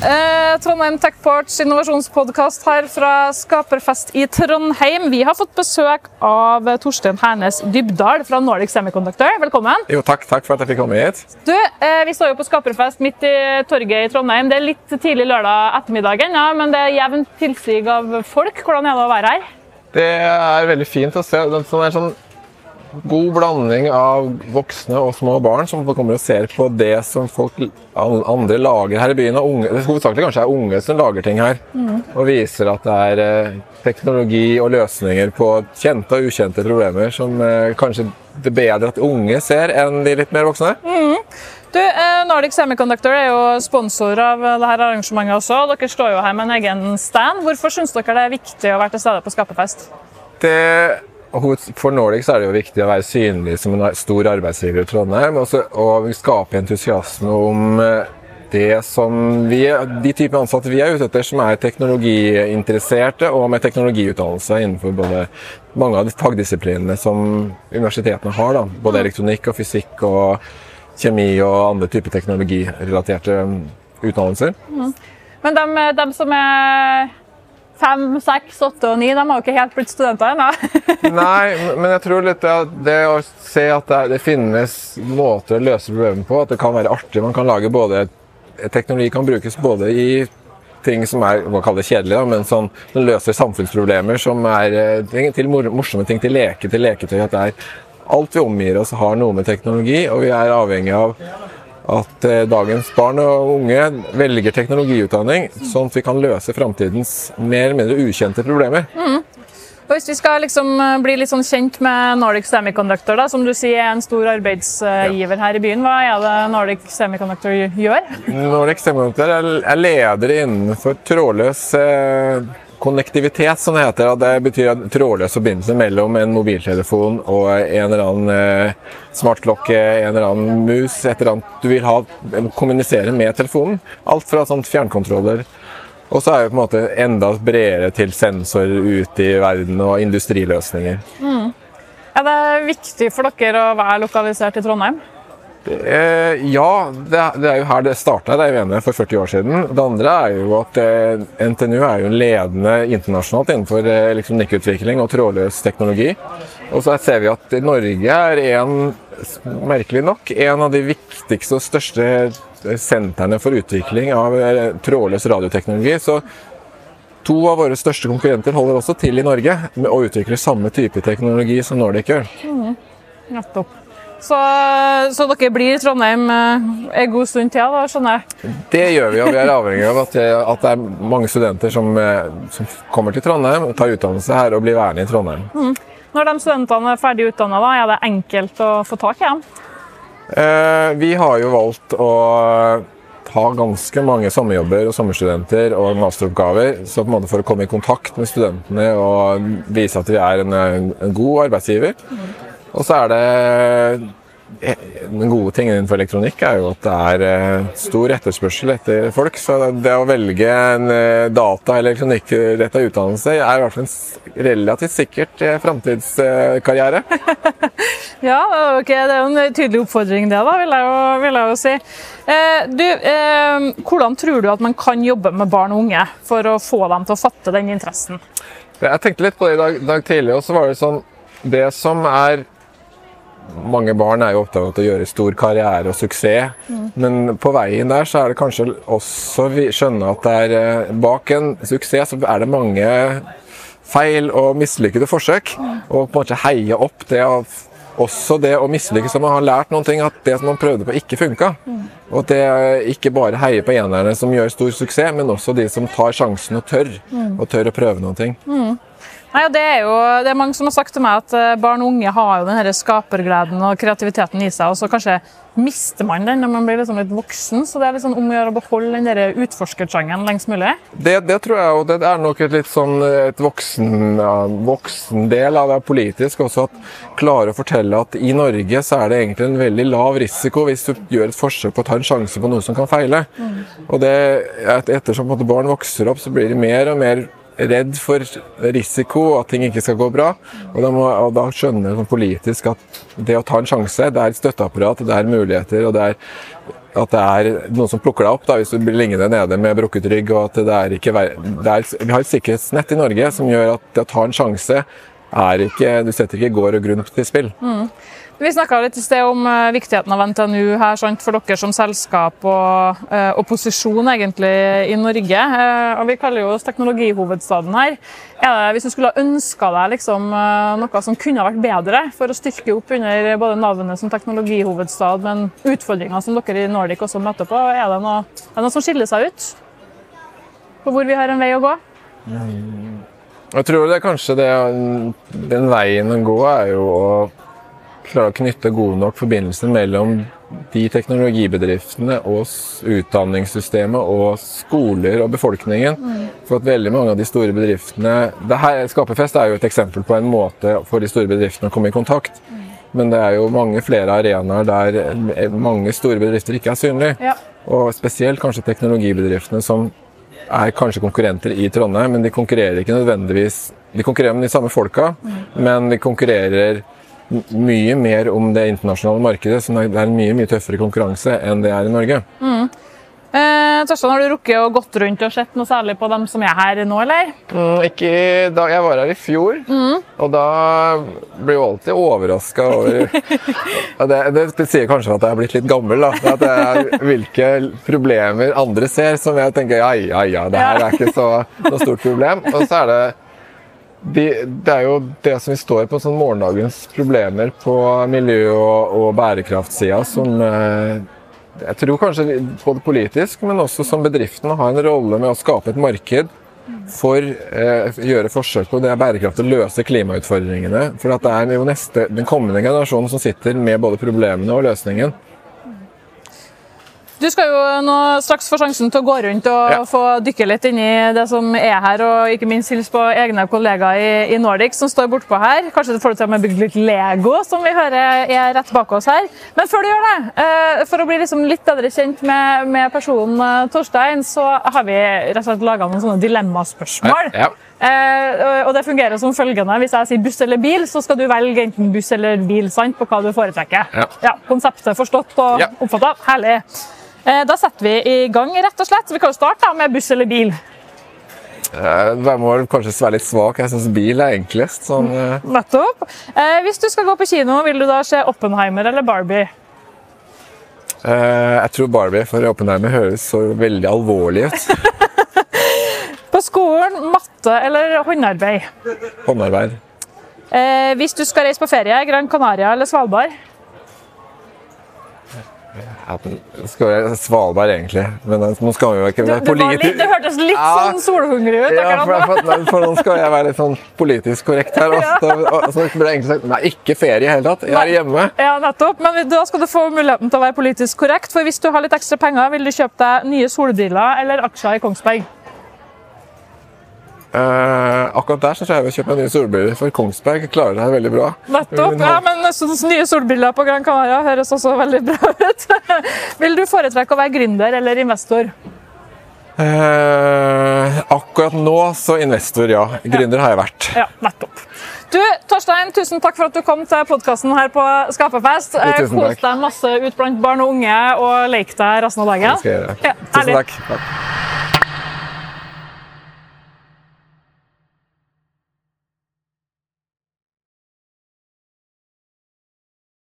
Eh, Trondheim Techports innovasjonspodkast her fra Skaperfest i Trondheim. Vi har fått besøk av Torstein Hernes Dybdahl fra Nordic Semiconductor. Velkommen. Jo, takk, takk for at jeg fikk komme hit. Du, eh, Vi står jo på Skaperfest midt i torget i Trondheim. Det er litt tidlig lørdag ettermiddag ennå, men det er jevnt tilsig av folk. Hvordan er det å være her? Det er veldig fint å se. Det er en sånn god blanding av voksne og små barn som kommer og ser på det som folk andre lager her i byen. Og unge, det hovedsakelig kanskje er unge som lager ting her. Og viser at det er eh, teknologi og løsninger på kjente og ukjente problemer som eh, kanskje det er bedre at unge ser enn de litt mer voksne. Du, eh, Nordic Semiconductor er jo sponsor av eh, dette arrangementet også. Dere står jo her med en egen stand. Hvorfor syns dere det er viktig å være til stede på Skaperfest? Det, for Nordic er det jo viktig å være synlig som en stor arbeidsgiver i Trondheim, også, og skape entusiasme om eh, det som vi, de typer ansatte vi er ute etter, som er teknologiinteresserte og med teknologiutdannelse innenfor både mange av de fagdisiplinene som universitetene har. Da. Både elektronikk og fysikk og kjemi og andre typer teknologirelaterte utdannelser. Men de, de som er fem, seks, åtte og ni, de har jo ikke helt blitt studenter ennå. Nei, men jeg tror litt at det å se at det, finnes måter å løse problemer på, at det kan være artig. Man kan lage både Teknologi kan brukes både i ting som er hva kaller det kjedelig, da, men sånn, som løser samfunnsproblemer, som er eh, til morsomme ting, til leke, til leketøy. At det er alt vi omgir oss har noe med teknologi, og vi er avhengig av at eh, dagens barn og unge velger teknologiutdanning, sånn at vi kan løse framtidens mer eller mindre ukjente problemer. Og Hvis vi skal liksom eh, bli litt sånn kjent med Nordic Semiconductor, da, som du sier er en stor arbeidsgiver her i byen, hva er det Nordic Semiconductor gjør? Nordic Semiconductor er leder innenfor trådløs eh, konnektivitet, som det heter. Det betyr trådløs forbindelse mellom en mobiltelefon og en eller annen eh, smartklokke, en eller annen mus, et eller annet du vil ha kommunisere med telefonen. Alt fra sånt fjernkontroller. Og så er det på en måte enda bredere til sensorer ute i verden og industriløsninger. Er det viktig for dere å være lokalisert i Trondheim? Eh, ja, det, er- det er jo her det starta, for 40 år siden. Det andre er jo at eh, NTNU er jo ledende internasjonalt innenfor eh, og trådløs teknologi. Og så ser vi at Norge er en, merkelig nok, en av de viktigste og største sentrene for utvikling av eh, trådløs radioteknologi. Så to av våre største konkurrenter holder også til i Norge med å utvikle samme type teknologi som Nordic gjør. Nettopp. Så, så dere blir i Trondheim eh, en god stund til, da, skjønner jeg? Det gjør vi, og vi er avhengig av at, at det er mange studenter som, eh, som kommer til Trondheim, tar utdannelse her og blir værende i Trondheim. Når de studentene er ferdig utdanna, er det enkelt å få tak i dem? Eh, vi har jo valgt å ha ganske mange sommerjobber og sommerstudenter og masteroppgaver så på en måte for å komme i kontakt med studentene og vise at vi er en, en god arbeidsgiver. Og så er det Den gode tingen innenfor elektronikk er jo at det er eh, stor etterspørsel etter folk. Så det å velge en eh, data- eller elektronikkrettet utdannelse er i hvert fall en relativt sikkert eh, framtidskarriere. Ja, ikke- det er jo en tydelig oppfordring, det, da, vil jeg jo, vil jeg jo si. Eh, du, eh, hvordan tror du at man kan jobbe med barn og unge for å få dem til å fatte den interessen? Jeg tenkte litt på det i dag, dag tidlig, og så var det sånn Det som er Mange barn er jo opptatt av å gjøre stor karriere og suksess, men på veien der så er det kanskje også vi skjønner at det er eh, bak en suksess så er det mange feil og mislykkede forsøk. Og på en måte heie opp det av også det å mislykkes som man har lært noen ting, at det som man prøvde på, ikke funka. Og at det ikke bare heier på enerne som gjør stor suksess, men også de som tar sjansen og tør. Og tør å prøve noen ting. Nei, det er jo det er mange som har sagt til meg at eh, barn og unge har jo den her skapergleden og kreativiteten i seg, og så kanskje mister man den når man blir liksom litt voksen. Så det er litt sånn om å gjøre å beholde den der utforskersjangen lengst mulig. Det, det tror jeg, og det er nok et litt sånn et voksen, ja, voksen del av det politisk også, at klare å fortelle at i Norge så er det egentlig en veldig lav risiko hvis du gjør et forsøk på å ta en sjanse på noe som kan feile. Og det, ettersom måte barn vokser opp, så blir de mer og mer redd for risiko, at ting ikke skal gå bra. Og da, må, og da skjønner jeg sånn politisk at det å ta en sjanse, det er et støtteapparat, det er muligheter, og det er at det er noen som plukker deg opp da, hvis du blir liggende nede med brukket rygg. og at det er ikke, det er, Vi har et sikkerhetsnett i Norge som gjør at det å ta en sjanse ikke, Du setter ikke gård og grunn til spill. Vi snakka litt i sted om eh, viktigheten av NTNU her, sant, for dere som selskap og, eh, og posisjon egentlig i Norge. Eh, og Vi kaller jo oss teknologihovedstaden her. Er det, hvis du skulle ha ønska deg liksom, noe som kunne vært bedre for å styrke opp under både navnet som teknologihovedstad, men utfordringer som dere i Nordic også møter på, er det noe, er det noe som skiller seg ut? På hvor vi har en vei å gå? Jeg tror det er kanskje det, den veien å gå er jo å klare å knytte gode nok forbindelser mellom de teknologibedriftene og utdanningssystemet og skoler og befolkningen. For at veldig mange av de store bedriftene det her, Skaperfest er jo et eksempel på en måte for de store bedriftene å komme i kontakt. Men det er jo mange flere arenaer der eh, mange store bedrifter ikke er synlige. Ja. Og spesielt kanskje teknologibedriftene som er kanskje konkurrenter i Trondheim, men de konkurrerer ikke nødvendigvis De konkurrerer med de samme folka, men de konkurrerer mye mer om det internasjonale markedet, så det er en mye mye tøffere konkurranse enn det er i Norge. Eh, Torstein, har du rukket å gått rundt og sett noe særlig på dem som er her nå, eller? Mm, ikke da jeg var her i fjor, og da blir jeg alltid overraska over det, det, det sier kanskje at jeg er blitt litt gammel, da. At det er hvilke problemer andre ser som jeg tenker ja, ja, ja, det her er ikke så noe stort problem. Og så er det de, det er jo det som vi står på sånn morgendagens problemer på miljø- og, og bærekraftsida som eh, jeg tror kanskje både politisk, men også som bedriftene har en rolle med å skape et marked for eh, gjøre forsøk på det er bærekraftig å løse klimautfordringene. For det er jo neste, den kommende generasjonen som sitter med både problemene og løsningen. Du skal jo nå straks få sjansen til å gå rundt og Ja. få dykke litt inn i det som er her, og ikke minst hilse på egne kollegaer i, i Nordic som står bortpå her. Kanskje du får til å bygge litt Lego, som vi hører er rett bak oss her. Men før du gjør det, eh, for å bli liksom litt bedre kjent med, med personen eh, Torstein, så har vi rett og slett laga noen sånne dilemmaspørsmål. Ja. Eh, og- det fungerer som følgende. Hvis jeg sier buss eller bil, så skal du velge enten buss eller bil sant, på hva du foretrekker. Ja. konseptet forstått og Ja. oppfatta. Herlig. Eh, da setter vi i gang, rett og slett. Vi kan jo starte da, med buss eller bil. Eh, Jeg må kanskje være litt svak. Jeg syns bil er enklest. Sånn, eh, Nettopp. Eh, hvis du skal gå på kino, vil du da se Oppenheimer eller Barbie? eh, jeg tror Barbie for Oppenheimer høres så veldig alvorlig ut. På skolen, matte eller håndarbeid? Håndarbeid. Eh, hvis du skal reise på ferie, Gran Canaria eller Svalbard? Ja, skal være Svalbard, egentlig. Men nå skal vi jo ikke være politisk det hørtes litt Ja. sånn solhungrig ut. Ja, for, for, nei, for nå skal jeg være litt sånn politisk korrekt her. Og, så, og, så ble det egentlig sagt nei, ikke ferie i hele tatt. Jeg er hjemme. Ja, nettopp. Men da skal du få muligheten til å være politisk korrekt. For hvis du har litt ekstra penger, vil du kjøpe deg nye solbriller eller aksjer i Kongsberg? Eh, akkurat der så tror jeg jeg kjøpe nye solbriller, for Kongsberg klarer det her veldig bra. Nettopp. Ja, men nye solbriller på Gran Canaria høres også veldig bra ut. Vil du foretrekke å være gründer eller investor? Eh, akkurat nå så investor, ja. Gründer har jeg vært. Ja, nettopp. Du, Torstein, tusen takk for at du kom til podkasten her på Skaperfest. Tusen Kos deg masse ut blant barn og unge og lek deg resten av dagen. Det skal jeg gjøre. Ja, Tusen takk. takk.